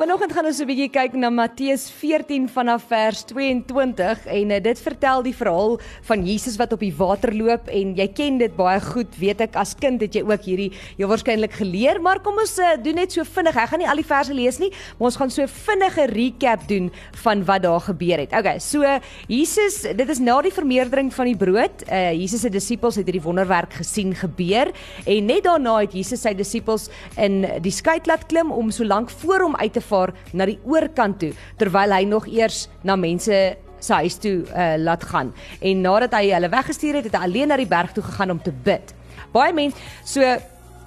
Vanoggend gaan ons 'n bietjie kyk na Matteus 14 vanaf vers 22 en uh, dit vertel die verhaal van Jesus wat op die water loop en jy ken dit baie goed, weet ek as kind het jy ook hierdie jy waarskynlik geleer, maar kom ons uh, doen net so vinnig. Ek gaan nie al die verse lees nie, maar ons gaan so vinnige recap doen van wat daar gebeur het. Okay, so Jesus, dit is na die vermeerdering van die brood. Uh, Jesus se disippels het hierdie wonderwerk gesien gebeur en net daarna het Jesus sy disippels in die skei laat klim om so lank voor hom uit te vaar na die oorkant toe terwyl hy nog eers na mense sy huis toe uh, laat gaan. En nadat hy hulle weggestuur het, het hy alleen na die berg toe gegaan om te bid. Baie mense so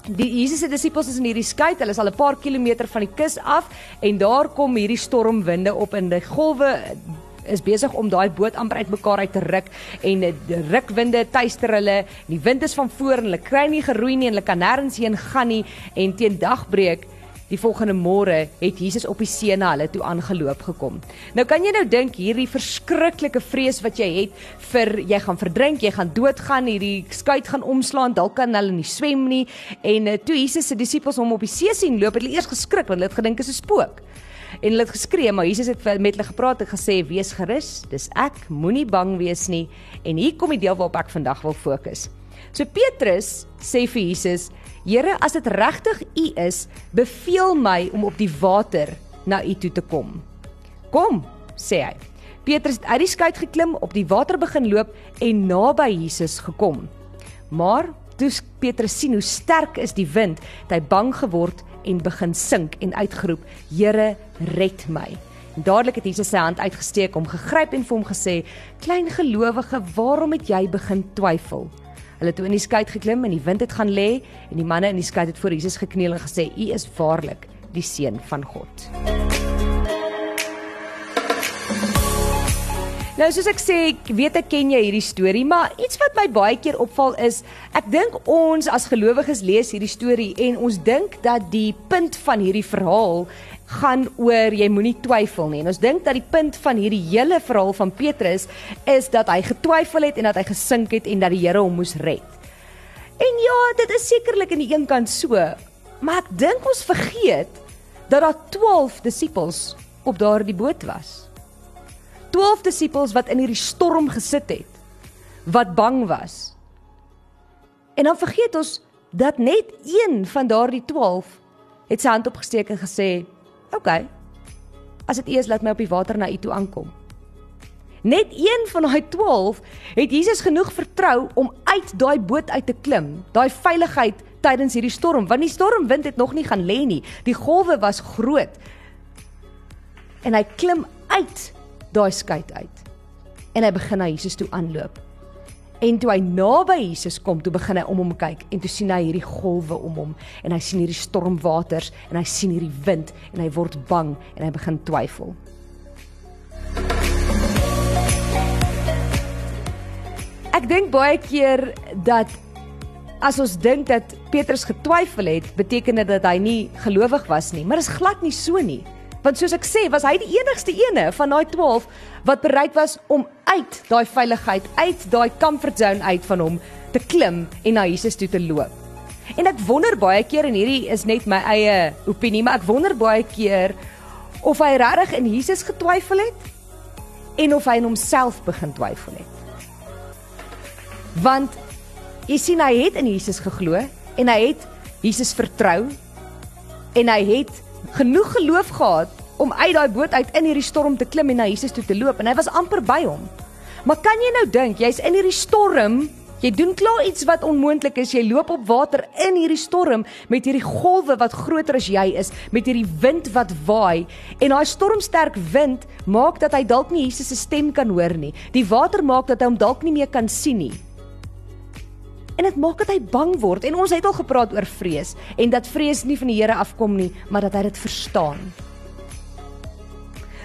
Die Jesus se disippels is in hierdie skei, hulle is al 'n paar kilometer van die kus af en daar kom hierdie stormwinde op en die golwe is besig om daai boot amper uitmekaar uit te ruk en die rukwinde tuister hulle. Die wind is van voor en hulle kry nie geroei nie en hulle kan nêrens heen gaan nie en teen dagbreek Die volgende môre het Jesus op die see na hulle toe aangeloop gekom. Nou kan jy nou dink hierdie verskriklike vrees wat jy het vir jy gaan verdrink, jy gaan doodgaan, hierdie skuit gaan omslaan, dalk kan hulle nie swem nie. En uh, toe Jesus se disippels hom op die see sien loop, het hulle eers geskrik want hulle het gedink dit is 'n spook. En hulle het geskree, maar Jesus het met hulle gepraat en gesê: "Wees gerus, dis ek, moenie bang wees nie." En hier kom die deel waarop ek vandag wil fokus. So Petrus sê vir Jesus: Here, as dit regtig U is, beveel my om op die water na U toe te kom. Kom, sê hy. Petrus het uit die skei geklim, op die water begin loop en naby Jesus gekom. Maar toe Petrus sien hoe sterk is die wind, het hy bang geword en begin sink en uitgeroep: "Here, red my!" En dadelik het Jesus sy hand uitgesteek, hom gegryp en vir hom gesê: "Klein gelowige, waarom het jy begin twyfel?" Hulle het toe in die skei geklim en die wind het gaan lê en die manne in die skei het voor Jesus gekniel en gesê: "U is waarlik die seun van God." Nou soos ek sê, ek weet ek ken jy hierdie storie, maar iets wat my baie keer opval is, ek dink ons as gelowiges lees hierdie storie en ons dink dat die punt van hierdie verhaal gaan oor jy moenie twyfel nie. En ons dink dat die punt van hierdie hele verhaal van Petrus is dat hy getwyfel het en dat hy gesink het en dat die Here hom moes red. En ja, dit is sekerlik aan die een kant so, maar ek dink ons vergeet dat daar 12 disippels op daardie boot was. 12 disippels wat in hierdie storm gesit het, wat bang was. En dan vergeet ons dat net een van daardie 12 het sy hand opgesteek en gesê, OK. As dit eers laat my op die water na u toe aankom. Net een van daai 12 het Jesus genoeg vertrou om uit daai boot uit te klim. Daai veiligheid tydens hierdie storm, want die stormwind het nog nie gaan lê nie. Die golwe was groot. En hy klim uit daai skei uit. En hy begin na Jesus toe aanloop. En toe hy naby Jesus kom, toe begin hy om hom kyk en toe sien hy hierdie golwe om hom en hy sien hierdie stormwaters en hy sien hierdie wind en hy word bang en hy begin twyfel. Ek dink baie keer dat as ons dink dat Petrus getwyfel het, beteken dit dat hy nie gelowig was nie, maar dit is glad nie so nie. Want soos ek sê, was hy die enigste ene van daai 12 wat bereid was om uit daai veiligheid, uit daai comfort zone uit van hom te klim en na Jesus toe te loop. En ek wonder baie keer en hierdie is net my eie opinie, maar ek wonder baie keer of hy regtig in Jesus getwyfel het en of hy in homself begin twyfel het. Want jy sien hy het in Jesus geglo en hy het Jesus vertrou en hy het genoeg geloof gehad om uit daai boot uit in hierdie storm te klim en na Jesus toe te loop en hy was amper by hom. Maar kan jy nou dink, jy's in hierdie storm, jy doen klaar iets wat onmoontlik is, jy loop op water in hierdie storm met hierdie golwe wat groter as jy is, met hierdie wind wat waai en daai stormsterk wind maak dat hy dalk nie Jesus se stem kan hoor nie. Die water maak dat hy hom dalk nie meer kan sien nie. En dit maak dat hy bang word en ons het al gepraat oor vrees en dat vrees nie van die Here afkom nie, maar dat hy dit verstaan.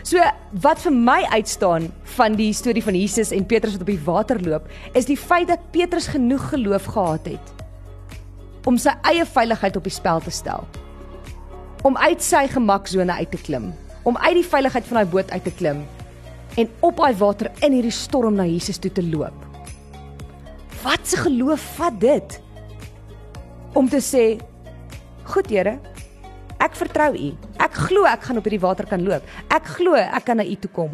So wat vir my uitstaan van die storie van Jesus en Petrus wat op die water loop, is die feit dat Petrus genoeg geloof gehad het om sy eie veiligheid op die spel te stel. Om uit sy gemaksone uit te klim, om uit die veiligheid van daai boot uit te klim en op daai water in hierdie storm na Jesus toe te loop. Wat se geloof vat dit? Om te sê, "Goed, Here, ek vertrou U. Ek glo ek gaan op hierdie water kan loop. Ek glo ek kan na U toe kom."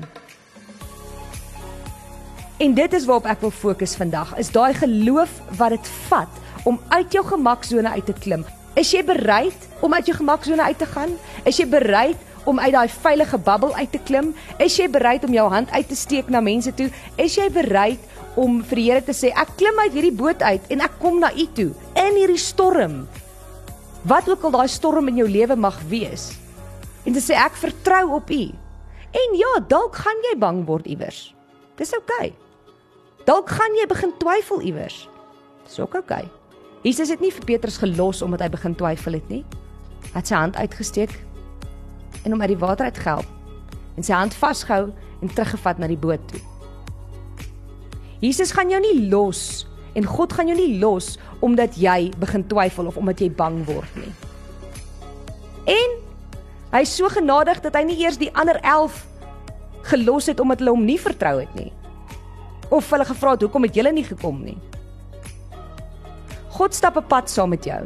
En dit is waarop ek wil fokus vandag. Is daai geloof wat dit vat om uit jou gemaksone uit te klim. Is jy bereid om uit jou gemaksone uit te gaan? Is jy bereid om uit daai veilige bubbel uit te klim? Is jy bereid om jou hand uit te steek na mense toe? Is jy bereid om vir die Here te sê ek klim uit hierdie boot uit en ek kom na U toe in hierdie storm? Wat ook al daai storm in jou lewe mag wees. En te sê ek vertrou op U. En ja, dalk gaan jy bang word iewers. Dis oukei. Okay. Dalk gaan jy begin twyfel iewers. Dis ook oukei. Okay. Jesus het nie vir Petrus gelos omdat hy begin twyfel het nie. Hy het sy hand uitgesteek en hom uit die water uit gehelp en sy hand vasgehou en teruggevat na die boot toe. Jesus gaan jou nie los en God gaan jou nie los omdat jy begin twyfel of omdat jy bang word nie. En hy is so genadig dat hy nie eers die ander 11 gelos het omdat hulle hom nie vertrou het nie. Of hulle gevra het hoekom het julle nie gekom nie. God stap 'n pad saam met jou.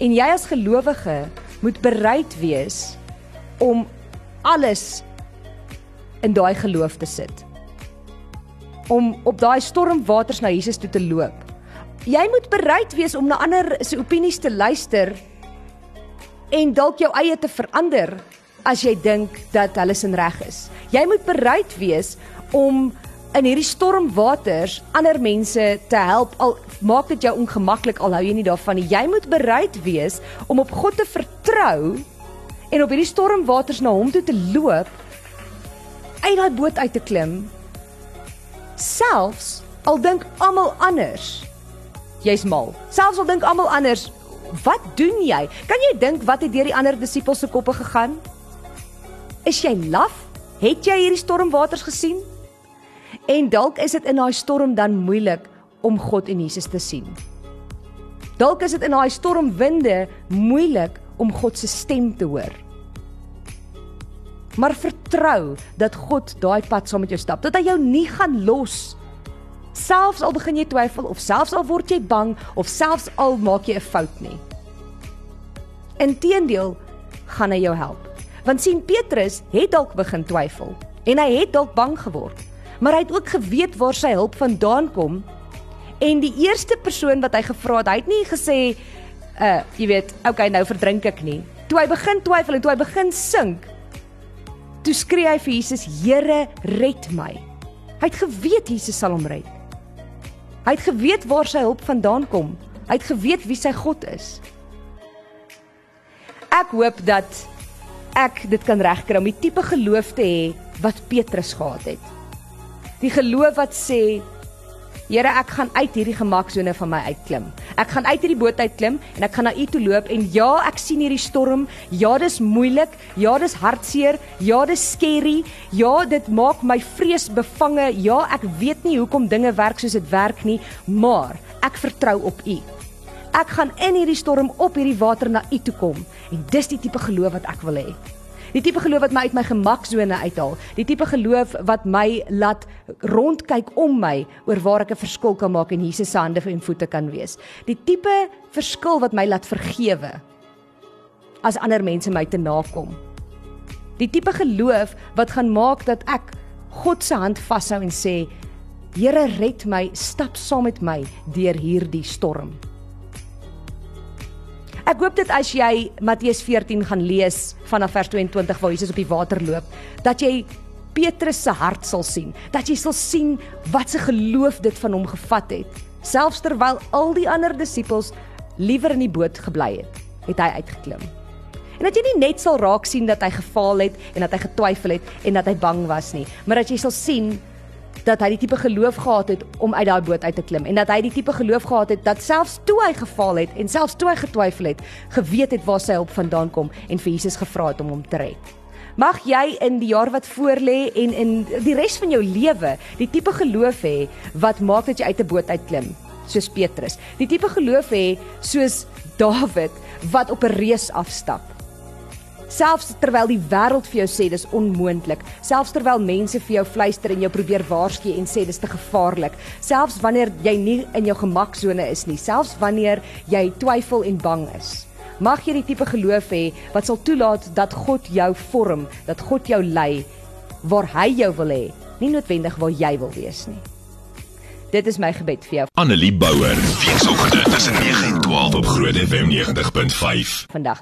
En jy as gelowige moet bereid wees om alles in daai geloof te sit. Om op daai stormwaters na Jesus toe te loop. Jy moet bereid wees om na ander se opinies te luister en dalk jou eie te verander as jy dink dat hulle sin reg is. Jy moet bereid wees om in hierdie stormwaters ander mense te help al maak dit jou ongemaklik al hou jy nie daarvan nie. Jy moet bereid wees om op God te vertrou en op hierdie stormwaters na hom toe te loop uit daai boot uit te klim selfs al dink almal anders jy's mal. Selfs al dink almal anders wat doen jy? Kan jy dink wat het deur die ander disippels se koppe gegaan? Is jy laf? Het jy hierdie stormwaters gesien? En dalk is dit in daai storm dan moeilik om God en Jesus te sien. Dalk is dit in daai stormwinde moeilik om God se stem te hoor maar vertrou dat God daai pad saam met jou stap, dat hy jou nie gaan los. Selfs al begin jy twyfel of selfs al word jy bang of selfs al maak jy 'n fout nie. Inteendeel gaan hy jou help. Want sien Petrus het dalk begin twyfel en hy het dalk bang geword, maar hy het ook geweet waar sy hulp vandaan kom. En die eerste persoon wat hy gevra het, hy het nie gesê uh jy weet, okay, nou verdrink ek nie. Toe hy begin twyfel en toe hy begin sink, Toe skree hy vir Jesus: "Here, red my." Hy het geweet Jesus sal hom red. Hy het geweet waar sy hulp vandaan kom. Hy het geweet wie sy God is. Ek hoop dat ek dit kan regkry om die tipe geloof te hê wat Petrus gehad het. Die geloof wat sê Here, ek gaan uit hierdie gemaksone van my uitklim. Ek gaan uit hierdie boot uitklim en ek gaan na U toe loop en ja, ek sien hierdie storm. Ja, dis moeilik. Ja, dis hartseer. Ja, dis scary. Ja, dit maak my vrees bevange. Ja, ek weet nie hoekom dinge werk soos dit werk nie, maar ek vertrou op U. Ek gaan in hierdie storm op hierdie water na U toe kom en dis die tipe geloof wat ek wil hê. Die tipe geloof wat my uit my gemaksone uithaal. Die tipe geloof wat my laat rondkyk om my oor waar ek 'n verskil kan maak en Jesus se hande en voete kan wees. Die tipe verskil wat my laat vergewe as ander mense my te nakom. Die tipe geloof wat gaan maak dat ek God se hand vashou en sê Here red my, stap saam met my deur hierdie storm. Ek hoop dit as jy Matteus 14 gaan lees vanaf vers 22 waar Jesus op die water loop, dat jy Petrus se hart sal sien, dat jy sal sien wat se geloof dit van hom gevat het, selfs terwyl al die ander disippels liewer in die boot gebly het, het hy uitgeklim. En dat jy nie net sal raak sien dat hy gefaal het en dat hy getwyfel het en dat hy bang was nie, maar dat jy sal sien dat hy die tipe geloof gehad het om uit daai boot uit te klim en dat hy die tipe geloof gehad het dat selfs toe hy gefaal het en selfs toe hy getwyfel het, geweet het waar sy hulp vandaan kom en vir Jesus gevra het om hom te red. Mag jy in die jaar wat voorlê en in die res van jou lewe die tipe geloof hê wat maak dat jy uit 'n boot uitklim, soos Petrus. Die tipe geloof hê soos Dawid wat op 'n reus afstap. Selfs terwyl die wêreld vir jou sê dis onmoontlik, selfs terwyl mense vir jou fluister en jou probeer waarsku en sê dis te gevaarlik, selfs wanneer jy nie in jou gemaksone is nie, selfs wanneer jy twyfel en bang is. Mag jy die tipe geloof hê wat sal toelaat dat God jou vorm, dat God jou lei waar hy jou wil hê, nie noodwendig waar jy wil wees nie. Dit is my gebed vir jou Annelie Bouwer, weekoggend tussen 9 en 12 op Groot FM 90.5. vandag.